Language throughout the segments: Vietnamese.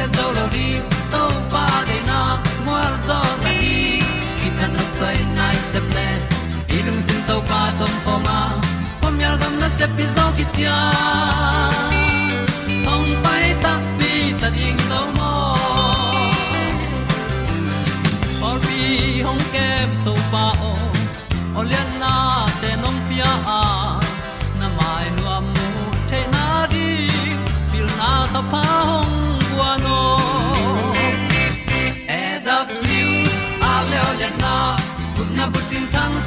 le zo lo di to pa de na mo zo ta ni ki tan no sai nai se ple ilung sin to pa tom pa ma. Pom yal gam na se pi zo ki tia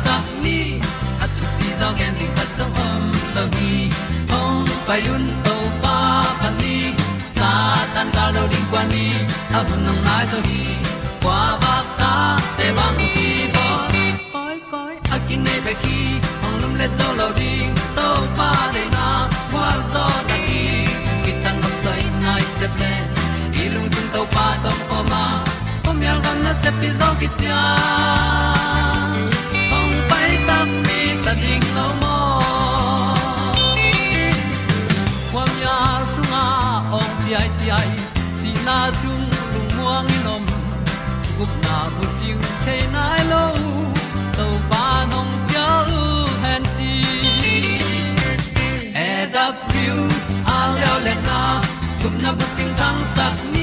sang tin ni at tu pi zo gen di khat zo om lo gi hong pa yun to pa pa ni, sa tan da lo ding kwan ni. A bu nang mai zo gi kwa ba ta te bang ki bo koi koi a kin nei be ki ong lum le zo lo ding to pa de na kwa zo ta ki. Ki tan nok sai nai se ple ilung sun to pa tom ko ma. Ko mi al gan na se pi zo ki tia bu chiu nai lo to pa nong pia u han ti e leo le na na bu chiu tang sat ni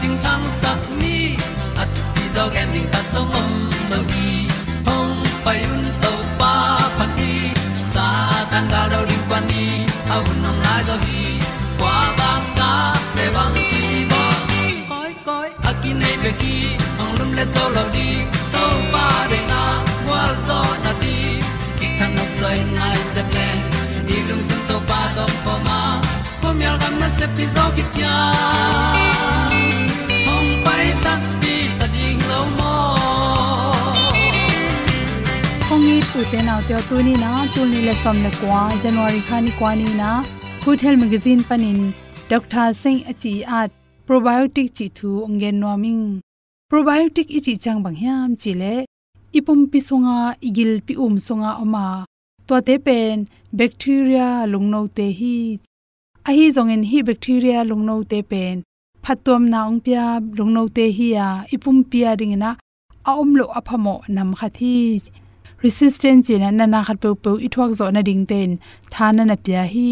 ting tang sat ni at ti zo gen ding ta zong om mo gi hong pai un to pa pa ti. Sa tan ga do ri pa ni a un nong lai do gi kwa ba ta pe bang ti bo koi koi a ki nei be ki hong lum le to lo di to pa de na wa zo na ti ki kan nok sai nai se ple ni lung sun to pa do po ma. Po mi al gam na se pi zo ki tia te naw te tu ni na tu ni le som le kwa january khani kwa ni na good health magazine panin dr singh achi at probiotic chi thu ngen noming probiotic ichi chang bang hiam chi le ipum pi songa igil pi um songa oma to te pen bacteria lungno te hi a hi zong hi bacteria lungno te pen phatom na ong pia lungno te hi ya ipum pia ding na a om lo aphamo nam kha resistance resistant chin na na khat pe pe i thuak zo na ding ten thana na pya hi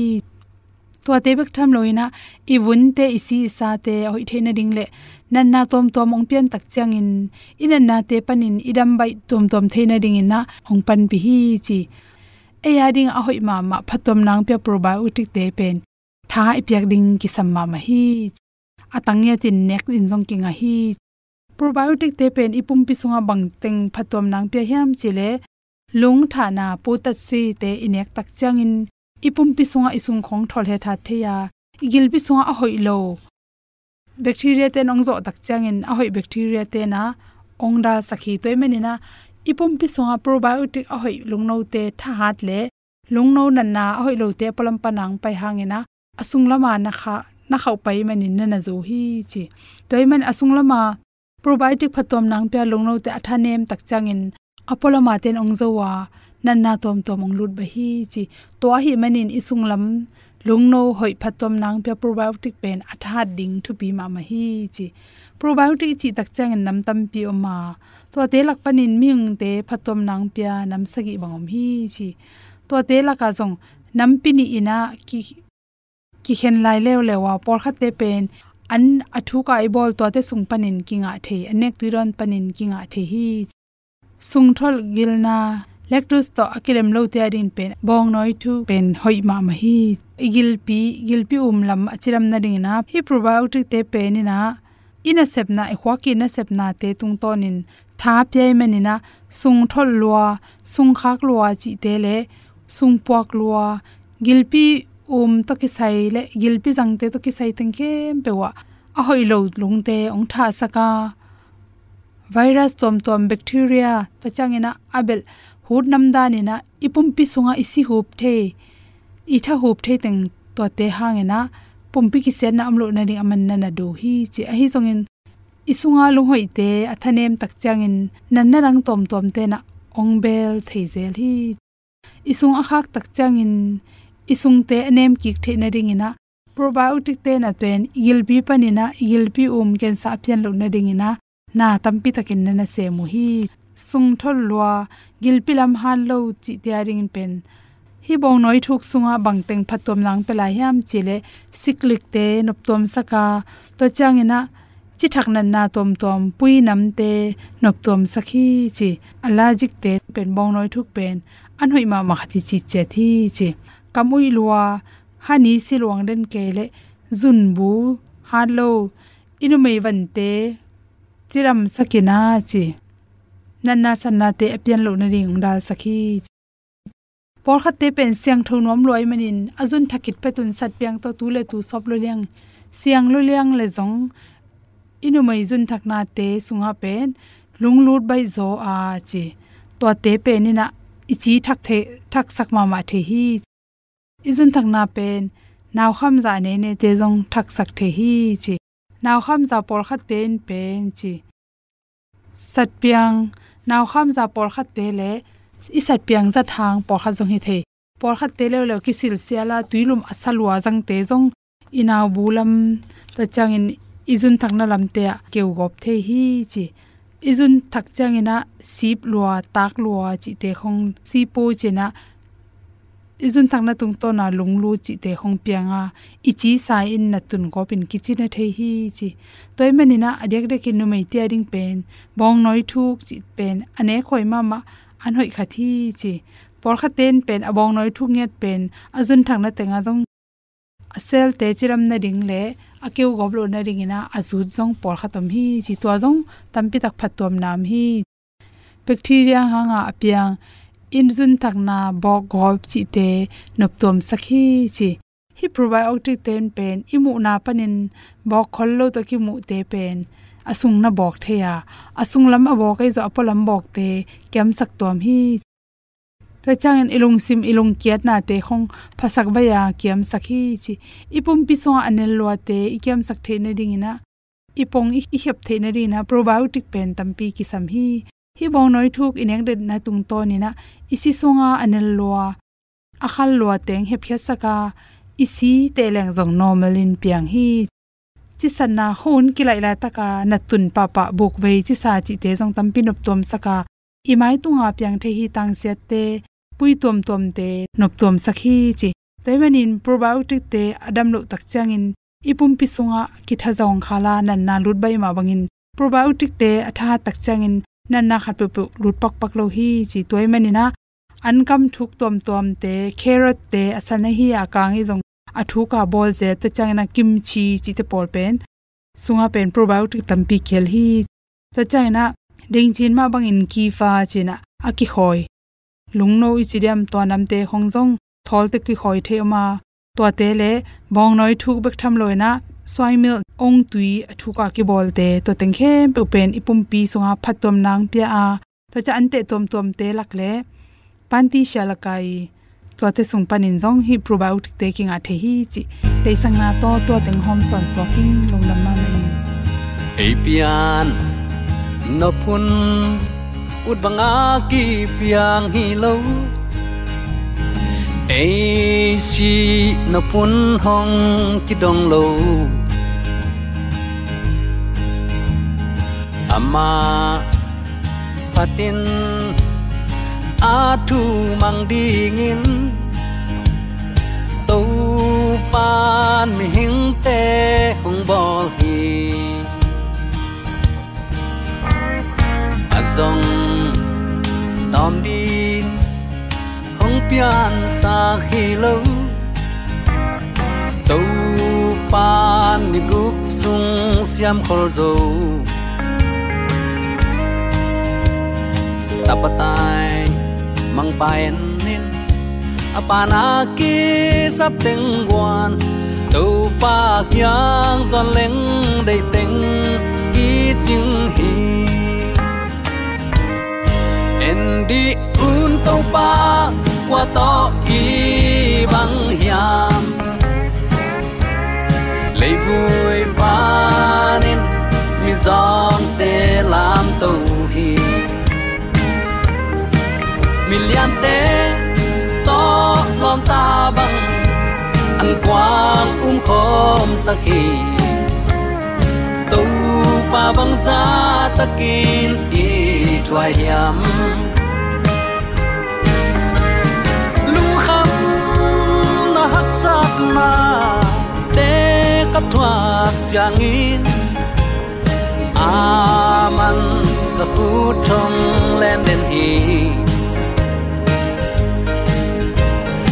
to te bek tham loina i bun te isi sa te hoi theina ding le nan na tom tom ong pian tak chang in in na te panin idam bai tom tom theina ding in na ong pan bi hi chi e ya ding a hoi ma ma phatom nang pe probiotic te pen tha ipyak ding ki sam ma hi atang ya tin nek in jong kinga hi probiotic te pen ipum pi sunga bang teng phatom nang pe hiam chile lung tha na pu ta si te inek tak chang in ipum pi sunga isung khong thol he tha theya igil pi sunga a hoi lo. Bacteria te nong zo tak chang in a hoi bacteria te na ong da sakhi toy menina ipum pi sunga probiotic a hoi lungno te tha hat le. Lungno nan na a hoi lo te palam panang pai hangena asung lama na kha, na khau pai manin na na zo hi chi. Toy man asung lama probiotic phatom nang pya lungno te atha nem tak chang in apolo ma ten ong zo wa nan na tom tom ong lut ba hi chi to hi manin isung lam lungno hoi phatom nang pe probiotic pen atha ding thu pi ma ma hi chi probiotic chi tak chang nam tam pi o ma to te lak panin ming te phatom nang pya nam sagi bangom hi chi to te la ka jong nam pi ni ina ki ki hen lai lew lewa por khat te pen an athu ka i bol to te sung panin kinga the anek tuiron panin kinga the hi sung thol gilna lactose to akilem lo te adin pen. Bong noi thu pen hoi ma ma hi. Igil pi igil pi um lam achiram na ding na. Hi probiotic te pen ni na. Ina sep na e khwa ki na sep na te tung tonin tha pye mani na. Sung thol lua sung khak lua chi te le. Sung puak lua. Gilpi um to ki sai le. Gilpi jang te to ki sai teng ke pe wa. A hoi lo lung te, ong tha saka virus tom tom bacteria ta changena abel hut namda ni na ipum pi sunga isi hup the. Itha hup the teng to te hangena pumpi ki sen na amlo na ring aman na na do hi. Chi a hi songin isunga lu hoi te athanem tak changin nan na rang tom tom te na ongbel theizel hi. Isung a khak tak changin isung te anem ki the na ring ina probiotic te na pen yilbi panina yilbi um ken sa pian lo na ring ina na tampi takin na na se mu hi sung thol lua, gilpilam han lo chi tiaring pen. Hi bong noi thuk sunga bangteng phatom nang pela hiam chile, siklik te noptom saka. To changina chi thak nan na tom tom, pui nam te, nop tom sakhi chi. Allergic te pen bong noi thuk pen. An hoi ma ma khati chi che thi chi. Kamui lua, hani silwang den kele zun bu ha lo. Inu mei van te chiram sakina chi. Nanna sanna te apian lo na ring dal sakhi por khat te pen siang thong nom loi manin. Azun thakit petun sat piang to tu le tu sop lo liang. Siang lo liang le zong. Inu mai zun thakna te sunga pen. Lung lut bai zo a chi. To te pe ni na ichi thak the, thak sak ma ma the hi. Izun thak na pen. Naw kham za ne ne te zong thak sak the hi chi. Naw kham za por khat ten pen chi sat piang naw kham za por khat te le. I sat piang za thang por kha jong hi the. Por khat te le le ki sil siala tuilum asalwa jang te jong inaw bulam ta changin izun thakna lam te keu gop the hi chi. Izun thak changina sip lua, tak lua chi te khong. Si po chena izun thangna tung to na lunglu chi te khong pianga ichi sa in na tun go pin kichi na the hi chi. Toy manina adek de kin nu mai ti ring pen. Bong noi thuk chi pen. Ane khoi ma ma an hoi kha thi chi. Por kha ten pen. Abong noi thuk nget pen. Azun thangna tenga jong sel te chiram na ring le. Akeu goblo na ring ina azu jong por kha tom hi chi. To jong tampi tak phatom nam hi. Bacteria hanga apiang in zun takna bo gop chi te nop tom sakhi chi. Hi probiotic ten pen imu na panin bo khollo to ki mu te pen. Asung na bok the ya. Asung lam abo kai zo apolam bok te kem sak tom hi. To changin ilung sim ilung kiat na te khong phasak ba ya kem sakhi chi. Ipum pi so anel lo te ikem sak the ne ding ina. Ipong i hep the ne ri na probiotic pen tampi ki sam hi hi bong noi thuk ineng de na tung to ni na. Isi songa anel loa akhal lua teng he phya saka. Isi te leng normal normalin piang hi. Chi sanna hun kilai la taka natun papa buk ve chi sa chi te jong tam pinop tom saka. Imai tunga piang the hi tang se te, pui tom tom te nop tom sakhi chi. Toimanin probiotic te adam lo tak changin. Ipum pi sunga ki tha jong khala nan na lut bai ma bangin probiotic te atha tak changin nan na khat pu lut pak pak lo hi chi toimanina ankam thuk tom tom te, carrot te asana hi akang hi jong athu ka bol je to changna kimchi chi te pol pen, sunga pen probiotic tampi khel hi to changna ding chin ma bang in ki fa china aki khoi. Lungno ichidiam to namte hongjong thol te ki khoi the ma to te le, bong noi thuk bek tham loina swai mil ong tui thu ka ki bol te to teng khe pe pen ipum pi sunga phatom nang pia a to cha ante tom tom te lak le panti shalakai to te sung panin jong hi probiotic te king a the hi chi te sang na to to teng hom son so king long lam ma mai apian no pun ut banga ki piang hi lo ai si no pun hong ki dong lo ama patin a thu mang dingin tàu pan mi hing te hong bol hi azong tom đi hong pian sa khi lâu. Tàu pan mi guk sung siam khol zo tapatai mang paen nin. Apana ki sap teng guan. Tu pa kyang zon leng dei teng ki ching hi. En di un tàu pa qua to kỳ băng hiam lấy vui ba nên mi giòn tê làm tàu hi mi lian tê to lom ta băng, ăn quang um khom sakhi tàu pa băng za ta kín thwai yam lu kap thuak changin aman ta khu trong lên đến hi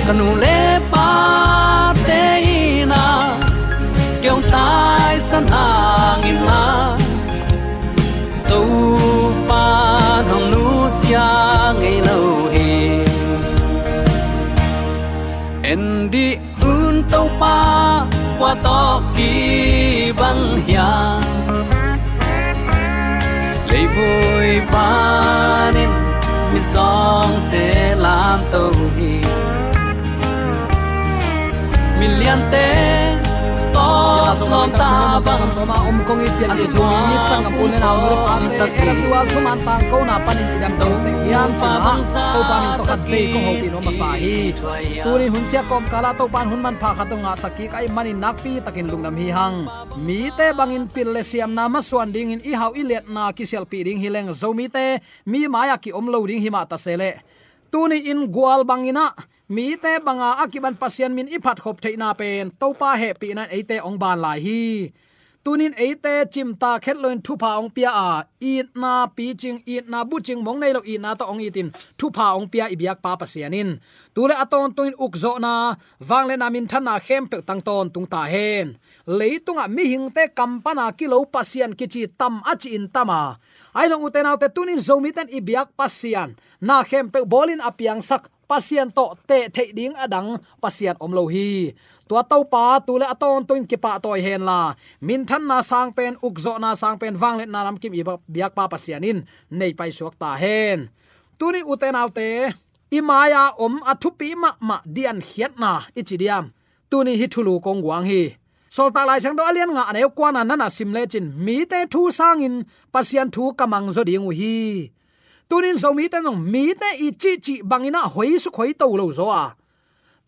kanu le pa te na kyong tai san hang in na tu pa nong nu sia ngây lâu hi en di un tau pa qua tóc ki bang hiang lấy vui ba nên mi song te làm tàu hi million te to lom ta bang to ma om kong i pian ni su ni sang pu ne naw nu pa sa ki tu al su man pang ko na panin idam do te hiam cha to pa min to khat pe ko ho pi no ma sa hi tu ni hun sia kom kala to pan hun man pha khatonga saki kai mani nak pi takin lungnam hi hang mi te bangin pil le siam na ma suan ding in i hau i let na ki sel pi ding hi leng zo mi te mi maya ki om lo ding hi ma ta sele tu ni in gwal bangina mi te banga akiban pasien min iphat khop theina pen. Topa he pi na eite ong ban lai hi. Tunin eite chimta khetloin thupa ong pia a. I na pi ching i na bu ching, mong nei lo i na to ong itin. Thupa ong pia ibyak pa pasianin tule aton tuin ukzo na. Wangle na min thana khem pe tang ton tung ta hen. Leitunga mi hing te kampana kilo pasian kichi tam achi in tama ai long uten autte tunin zomi ten ibyak pasian na khem pe bolin apiang sak pasian to te thei ding adang pasian om lo hi. Tua to pa, tu le aton tuin ki pa toy hen la. Min than na sang pen ukzo na sang pen wang le na lam kim iba biak pa pasianin nei pai suak ta hen. Tuni uten autte imaya om athupi ma ma dian hiat na ichidiam tuni hithulu kong wang hi. Solta lai chang do alian nga ne kwana nana simle chin. Mi te thu sangin pasian thu kamang zo ding hi tunin zo mi te nong, mi te i chi chi bangina hoi su khoi to lo zo a.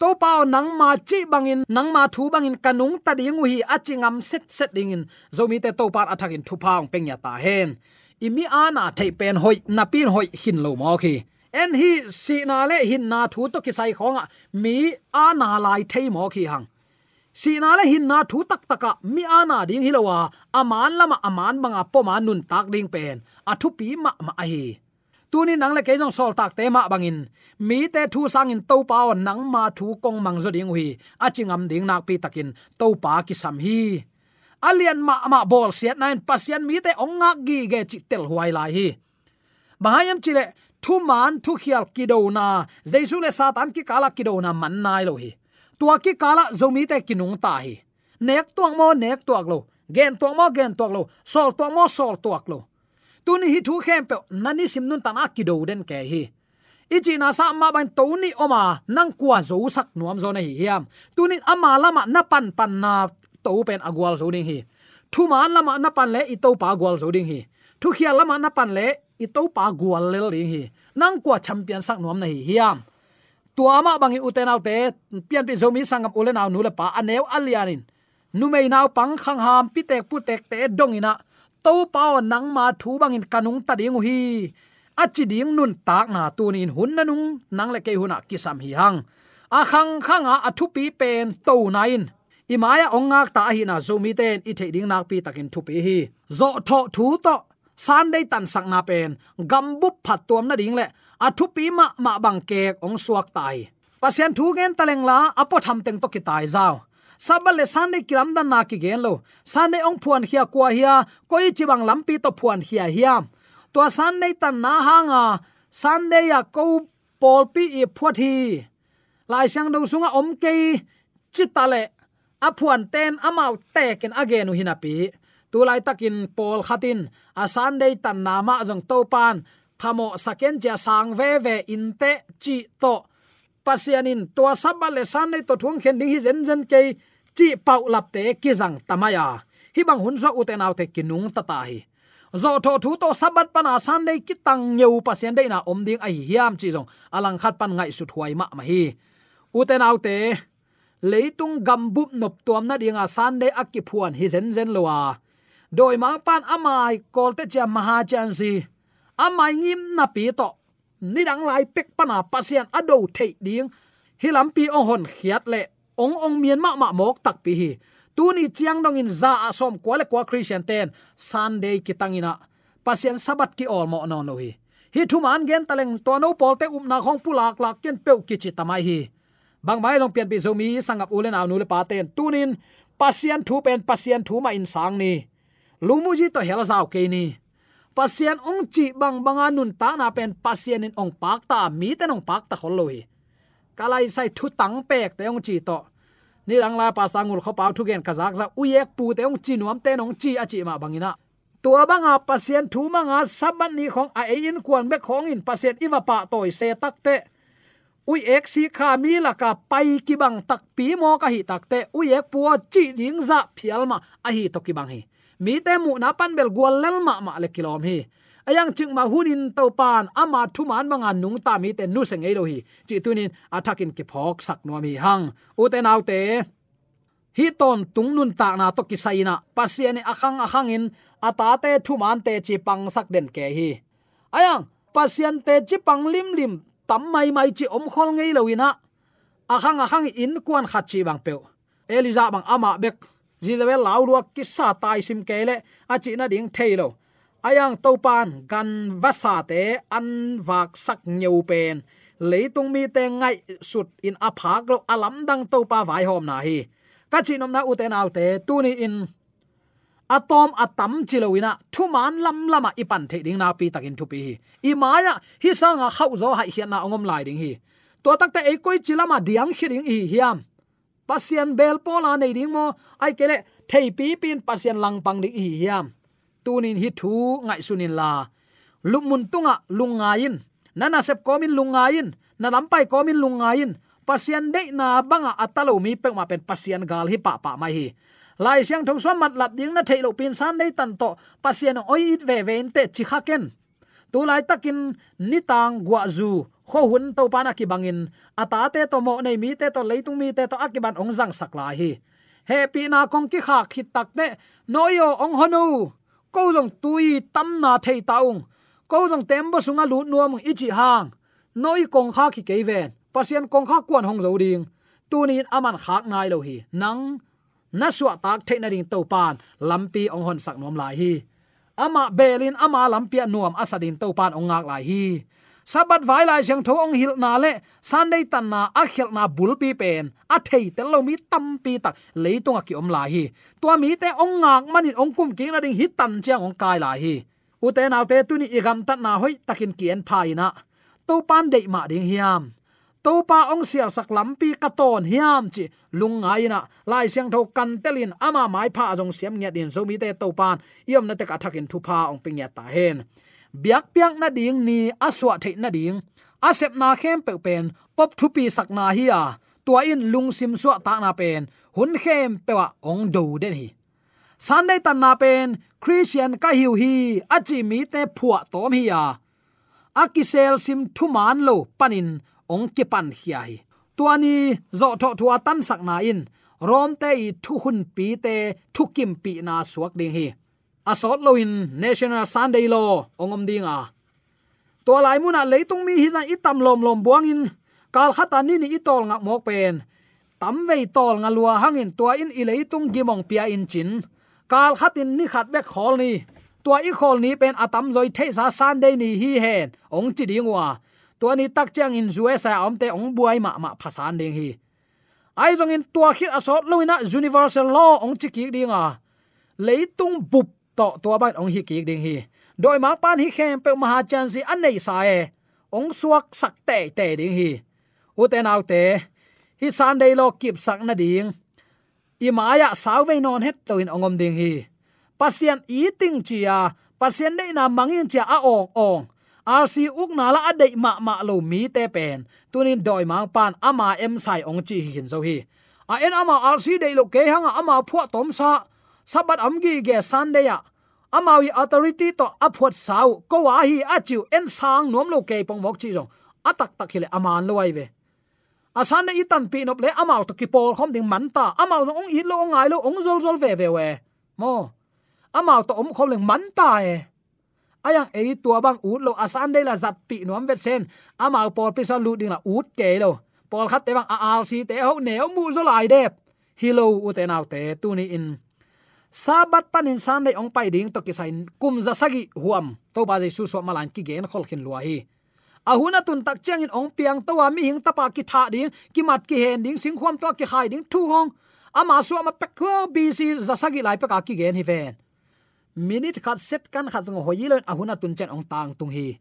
To pao nang ma chi bangin nang ma thu bangin kanung ta ding hi achingam set set ding in. Zomi te to par athak in thu paung pengya ta hen. Imi ana thei pen hoi, na pin hoi hin lo mo khi. En hi si na le hin na thu to ki sai khonga mi ana lai thei mo khi hang. Si na le hin na thu tak taka mi ana ding hilowa aman lama aman banga po ma nun tak ding pen. Athu pi ma ma a hi tuni nang le ke jong sol tak te ma bangin. Mi te thu sang in to pa nang ma thu kong mang zo ding hui. A chingam ding nak pi takin. To pa ki sam hi. Alian ma ma bol siat nine pasian mi te onga gi ge chi tel huai lai hi. Bahayam chile, thu man thu khial ki do na. Jaisu le satan ki kala ki do na man nai lo hi. Tua ki kala zomi te kinung ta hi. Nek tuang mo, nek tuak lo. Gen tuang mo, gen tuak lo. Sol tuang mo, sol tuak lo tun hi thu khem pe, nani sim nun tana ki do den ke hi. Ichi na sa ma ban to ni oma, nang kwa zo sak nuam zo na hi hiam. Tunin ama lama na pan pan na to pen agwal zo ding hi. Thu man lama na pan le i to pa agwal zo ding hi. Thu khia lama na pan le i to pa agwal le ding hi. Nang kwa champion sak nuam na hi yam tua ma bangi uten autte pian pi zomi sangam ule naw nu le pa anew alianin. Nu mei naw pang khang ham, pi tek pu tek te dongina to pao nang ma thu bangin kanung ta ding hi. Achi ding nun tak na tunin hun nanung nang le ke huna kisam hi hang. A khang khanga athu pi pen to nain. Imaya ongak ta hi na zomi ten, i thei ding nak pi takin thu pi hi. Zo tho thu to sunday tan sak na pen. Gambu phat tuam na ding le athu pi ma ma bang kek ong suak tai. Pasien thu gen taleng la apo tham teng to ki tai zao sabale sunday kiram dan na ki gen lo. Sunday ong phuan hia kwa hia, koi chiwang lampi to phuan hia hia. To sunday tan na hanga sunday ya ko pol pi e phuat hi. Lai sang do sunga om ke chitale, a phuan ten amau teken again hinapi tu lai takin pol khatin, a sunday tan na ma jong to pan. Thamo saken ja sang ve ve in te chi to pasianin to sabal le san nei to thung khen ding hi zen zen ke chi pau lap te ki jang tamaya. Hi bang hun zo uten autte kinung ta ta hi. Zo tho thu to sabat pana san dei ki tang nyeu pasien dei na om ding ai hiam chi jong alang khat pan ngai su thuai ma ma hi. Uten autte leitung gambup nop tuam na dinga san dei akki phuan hi zen zen lowa. Doi mang pan amai kolte cha maha chan si. Amai ngim na pi to ni dang lai pek pana pasian ado thei ding. Hilam pi ong hon khiat le ong ong mien ma ma mok tak pi hi. Tu ni chiang dong in za asom kwa le kwa christian ten, sunday kitangina pasian sabat ki ol mo no no hi. Hi thu man gen taleng to no polte um na khong pulak lak ken peu ki chi tamai hi. Bang mai long pian pi zomi sangap ulen aw nu le paten tunin pasian thu pen pasian thu ma in sang ni. Lumuji to hel zau ke ni pasian ong chi bang banga nun ta na pen pasian in ong pak ta, mi ten ong pak ta kholoi. Kalai sai thu tang pek te ong chi to. Ni rang la pa sangul kho pau thu gen kazak za uyek pu te ong chi nuam te nong chi a chi ma bangina. Tua banga pasien thu manga saban ni khong a e in kwan be khong in pasien iwa pa toy se tak te. Ui ek si kha mi la ka pai ki bang tak pi mo ka hi tak te. Ui ek pu chi ding za phial ma a hi to ki bang hi mi te mu na pan bel gwal lel ma ma le kilom hi. Ayang ching ma hunin to pan, ama thu man manga nung ta mi te nu se ngei do hi. Chi tunin atakin ki phok sak no mi hang. U te nau te, hi ton tung nun ta na to ki saina pasiani akhang akhang in ata te thu man te chi pang sak den ke hi. Ayang pasian te chi pang lim lim, tam mai mai chi om khol ngei lo ina akhang akhang in kuan khachi bang pe eliza bang ama bek. Jezebel lau ruak kisa tai sim kele achi na ding thailo ayang topan gan vasa te an vak sak nyau pen leitung mi te ngai sut in aphak lo alam dang topa vai hom na hi. Ka chi nom na uten autte tuni in. Atom atam chilowina thuman lam lama ipan à, the ding na pi takin thu pi hi. I maya à, hi sanga à, khau zo hai hian na ongom lai ding hi. To tak ta e koi chilama diang khiring hi hiam pasian bel pola nei ding mo. Ai kele thei pi pin pasian lang pang ni hi hiam. Tunin hi thu ngai sunin la. Lumun tunga lungain nana sep komin lungain na lampai komin lungain pasian de na banga atalo mi pe ma pen pasian gal hi pa pa mai hi. Lai siang thong som mat lat ding na thailo pin san dei tan to. Pasian oi it ve ve te chi khaken tu lai takin nitang guazu kho hun to pana ki bangin. Ata te to mo nei mi te to leitung mi te to akiban ong jang sakla hi. Happy na kong ki kha khit tak ne. Noyo ong honu ko jong tui tam na thei taung ko jong tem bo sunga lu nuam ichi hang. Noi kong kha ki ke ven. Pasien kong kha kwan hong zo ding. Tunin aman khak nai lo hi. Nang, na suwa tak theina ding to pan. Lampi ong hon sak nom lai hi ama belin, ama lampia nuam asadin to pan ongak lai hi. Sabat vai lai jang tho ong hil na le sunday tan na, a khel na bul pi pen. A thei te lo mi tam pi tak leitung a ki om lai hi. Tua mi te ong ngak manin ong kum ki na ding hit tan chiang ong kai lai hi. U te na te tu ni igam tat na hoi takin kien phai na. To pan dei ma ding hiam. To pa ong sial sak lampi ka ton hiam chi lung ngai na lai siang tho kan telin ama mai pha jong siam nya din zo mi te to pan yom na te ka thakin thu pha ong ping ya ta hen biak piak na ding ni aswa the na ding asep na khem pe pen pop thu pi sak na hi a tua in lung sim suwa ta na pen hun khem pe wa ong do den hi sunday tan na pen christian ka hiu hi achi mi te phua tom hi a akisel sim thu man lo panin ong ki pan hi tuani zo tho thua tan sak na in, rom te i thu hun pi te thu kim pi na suak ding hi. Asot loin national sunday law ongom dinga to lai muna leitung mi hi zan itam lom lom buang in, kal khata ni ni itol nga mok pen. Tam vei tol nga lua hangin tua in i leitung gimong pia in chin. Kal khatin ni khat bek khol ni. Tua i khol ni pen atam zoi the sa sunday ni hi hen, ong chi dingwa tua ni tak chang in usa omte ong buai ma ma phasan ding hi. Ai jong in tua khit asot loina universal law ong chi ki dinga leitung bup to tua ban ong hi ki ding hi. Doi ma pan hi khem pe ma chan si an nei sa e. Ong suak sak te te ding hi. U te nau te, hi sunday lo kip sak na ding. I maya saw ve non het to in ongom ding hi. Pasien eating chia pasien dei na mangin chia a ong ong rc uk nala la adei ma ma lo mi te pen tunin doi mang pan ama em sai ong chi hin zo hi. À, A en ama rc dei lo ke hanga à, ama phua tom sa. Sabat amgi ge sunday à. ya amawi authority to aphuat sau ko wa hi achiu en sang nom lo ke pong mok chi jong atak tak hile aman lo wai ve asan i itan pi nop le amaw to ki pol khom ding man ta amaw no ong i lo ngai lo ong zol zol ve ve we mo amaw to om khom leng man ta e ayang ei tua bang ut lo asan de la zat pi nuam vet sen. Ama pol pi sa lu ding la ut ke lo pol khat te bang al si te ho ne mu zo lai de hilo u te nau te tu ni in. Sabat panin san dei ong pai ding to ki sain kum za sagi huam. To ba je su so malan ki gen khol khin luahi ahuna tun tak chang in ong piang to wa mi hing tapa ki tha ding, ki mat ki hen ding, sing khom to ki khai ding, thu hong. Ama su ama pek ko bc za sagi lai pe ka ki gen hi ven minute khat set kan khat jong hoyilon ahuna tun chen ong tang tung hi.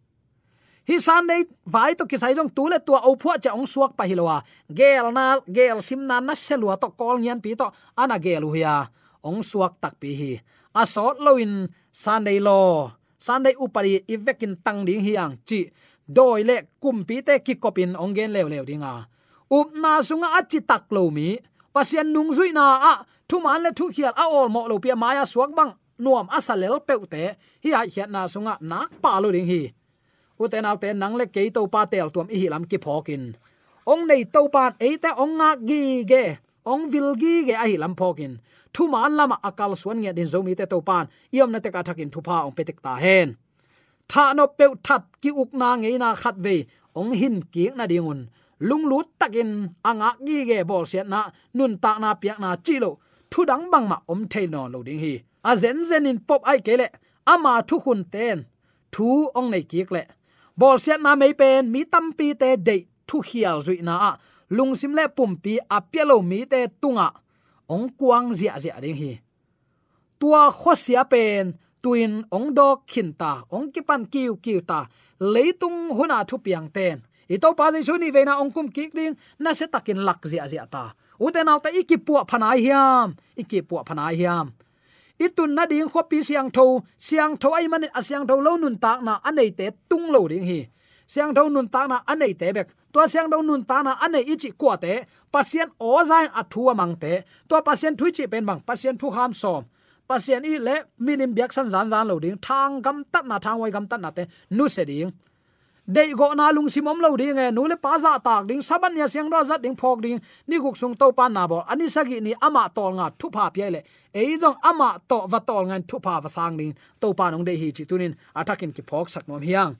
Hi san nei, vai to ki sai jong tu le tua au phua cha ong suak pa hilowa gel na, gel sim na na selua to kol nyan pi to ana gelu ya ong suak tak pi hi. Asot loin san nei lo. San nei upari ivekin tang ding hiang chi. Doi le kum pi te kikopin ongen lew lew dinga up na sunga achi tak lo mi. Pasian nung zui na a. Thu man le thu khial a ol mo lo pia maya suak bang nuam asalel peute hi a hiat na sunga nak pa lo ding hi. Uten autte nang le ke to pa tel tuam hi lam ki phokin ong nei to pan e te ong nga gi ge, ong vil gi ge a hi lam phokin thu ma lama akal suan nge din zomi te to pan iom na te ka thakin thu pa ong petek ta hen. Tha no pe that ki uk na nge na khat ve ong hin ki na dingun lung lut takin anga gi ge bol siat na, nun ta na piak na chi lo. Thu dang bang ma om the no lo ding hi a zen zen in pop ai kele. Ama thu hun ten. Thu ong nei ki le. Bol siat na mei pen, mi tam pi te de thu hial zui na a. Lung sim le pum pi a pelo mi te tunga. Ong kuang zia zia ding hi. Tua kho sia pen, tuin ong dok khin ta, ong ki pan kiu kiu ta. Leitung huna thu piang ten. I to pa jaisu ni veina ong kum kik ding, na se takin lak zia zia ta. Uten auta iki pu phanai hiam. Iki pu phanai hiam itun na ding kho pi siang tho siang tho ai man asiang tho lo nun tak na anei te tung lo ding hi. Siang tho nun tak na anei te bek. To siang tho nun ta na anei ichi kwa te, pasien o zain athua amang te. To pasien thui chi pen mang pasien thu ham som. Pasien i le minim biak san zan zan lo ding, thang gam tat na, thang wai gam tat na te, nu se ding dei go na lung simom lo ding e nu le pa za tak ding saban ya siang do zat ding phok ding, ni guk sung to pan na bo. Ani sagi ni ama tol nga thu pha pye le. Ei jong ama to va tol ngan thu pha va sang ding, to pa nong dei hi chi tunin atakin ki phok sak nom hiang.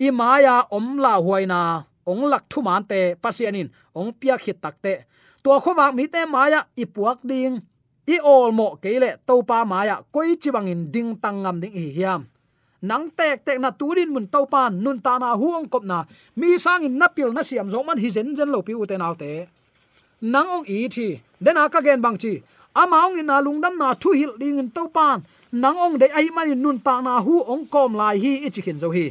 I maya om la huaina ong lak thu man te pasianin ong pia khit tak te. To khowak mi te maya puak ding, i ol mo keile to pa maya koi chi bangin ding tangam ding hi hiam nang tek tek na turin mun to pan nun ta na huang kop na. Mi sang in napil na siam zo man hi zen zen lo pi u te nau te. Nang ong i thi, den aka gen bang chi. Amaung in na lungdam na thu hil ding in to pan nang ong de ai man nun ta na hu ong kom lai hi i chi khin zo hi.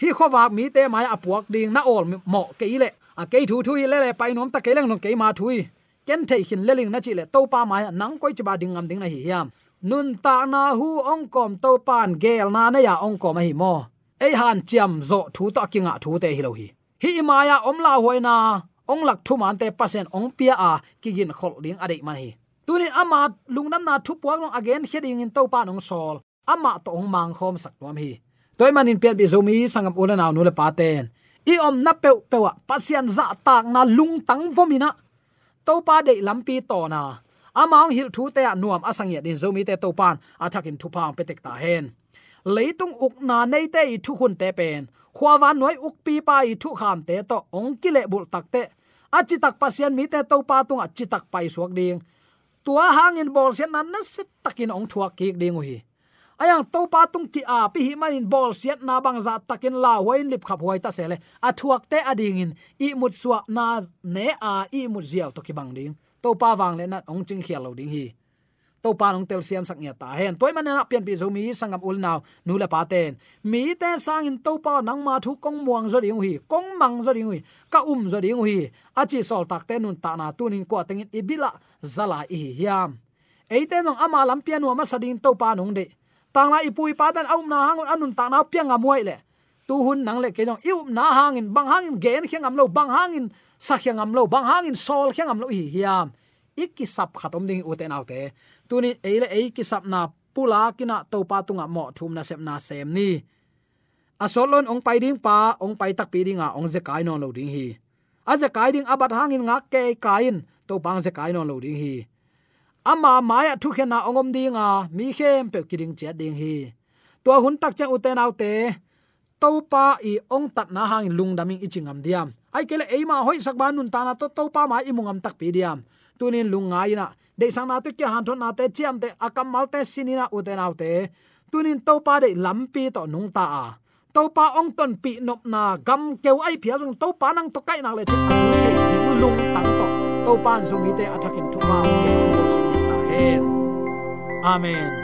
Hi khowak mi te mai apuak ding na ol mo ke ile a ke thu thu ile le pai nom ta ke lang nom ke ma thui. Ken thei hin leling na chi le to pa mai nang koi chiba ding ngam ding na hi hiam nun ta na hu ong kom to pan gel na na ya ong kom hi mo. Ei han chiam zo thu to kinga thu te hi lo hi. Hi maya om la hoina ong lak thu man te pasen ong pia a kigin khol ding ade man hi. Tuni ama lungnam na thu puak long again heading in to pan ong sol. Ama to ong mang khom sak nom hi. Toy manin pian bi zomi sangam ula naw nu le paten i om na pe pewa pasian za tak na lung tang vomina to pa dei lampi to na amang hil thu te nuam asang ya din zomi te to pan athakin thu pang petek ta hen. Leitung uk na nei te i thu hun te pen. Khwawan noi uk pi pa i thu kham te to ong kile bul tak te. Achi tak pasian mi te to pa tung achi tak pai suak ding. Tua hangin bol sian nan na set takin ong thuak ki ding hi ayang to pa tung ki a pi hi manin bol siat na bang za takin la hoin lip khap huai ta sele. A thuak te ading in. I mut suak na ne a i mut ziaw to ki bang ding to pa wang le na ong ching khial lo ding hi to pa nong tel siam sak nya ta hen toy man na pian pi zo mi sangam ul naw nu la pa ten mi te sang in to pa nang ma thu kong muang zo ding hi kong mang zo ding hi ka um zo ding hi a chi sol tak te nun ta na tu nin ko tengin ibila zala i hiam. Eite nong ama lam pian nu ma sading to pa nong de tang la ipui pa dan aum na hang anun ta na pian nga muai le tu hun nang le ke jong iu um na hangin bang hangin gen khiang am lo bang hangin sa khiang lo, bang hangin sol khiang am lo hi hiam. Ikki sap khatom ding uten autte tuni eile ei ki sap na pula kina to pa tunga mo, thum na sep na sem ni. Asolon ong pai ding pa, ong pai tak pi ding a, ong ze kai non lo ding hi. A ze kai ding abat hangin nga ke kain to bang ze kai non lo ding hi. Ama maya thu khe na ongom dinga mi khem pe kiring che ding hi. To hun tak chang uten autte to pa i ong tat na hang lung daming ichingam diam ai kele eima hoi sak ban nun ta na to to pa ma imungam tak pi diam tunin lungai na. De sang na te kia han thon na te chiam te akam à mal te sinina uten autte tunin to pa de lampi to nung ta à. a to pa ong ton pi nop na gam keu ai phia jong to pa nang to kai na le chi lung tang to to pan zumi te attacking to pa à hen amen.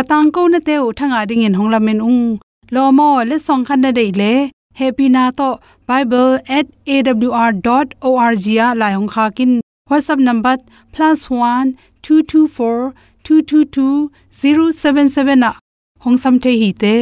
Katang ko na te u thanga ding in hongla men ung lo mo le song khan na dei le happy na to bible@awr.org ya la hong kha kin whatsapp number +1 224 222 077 na hong sam the hi te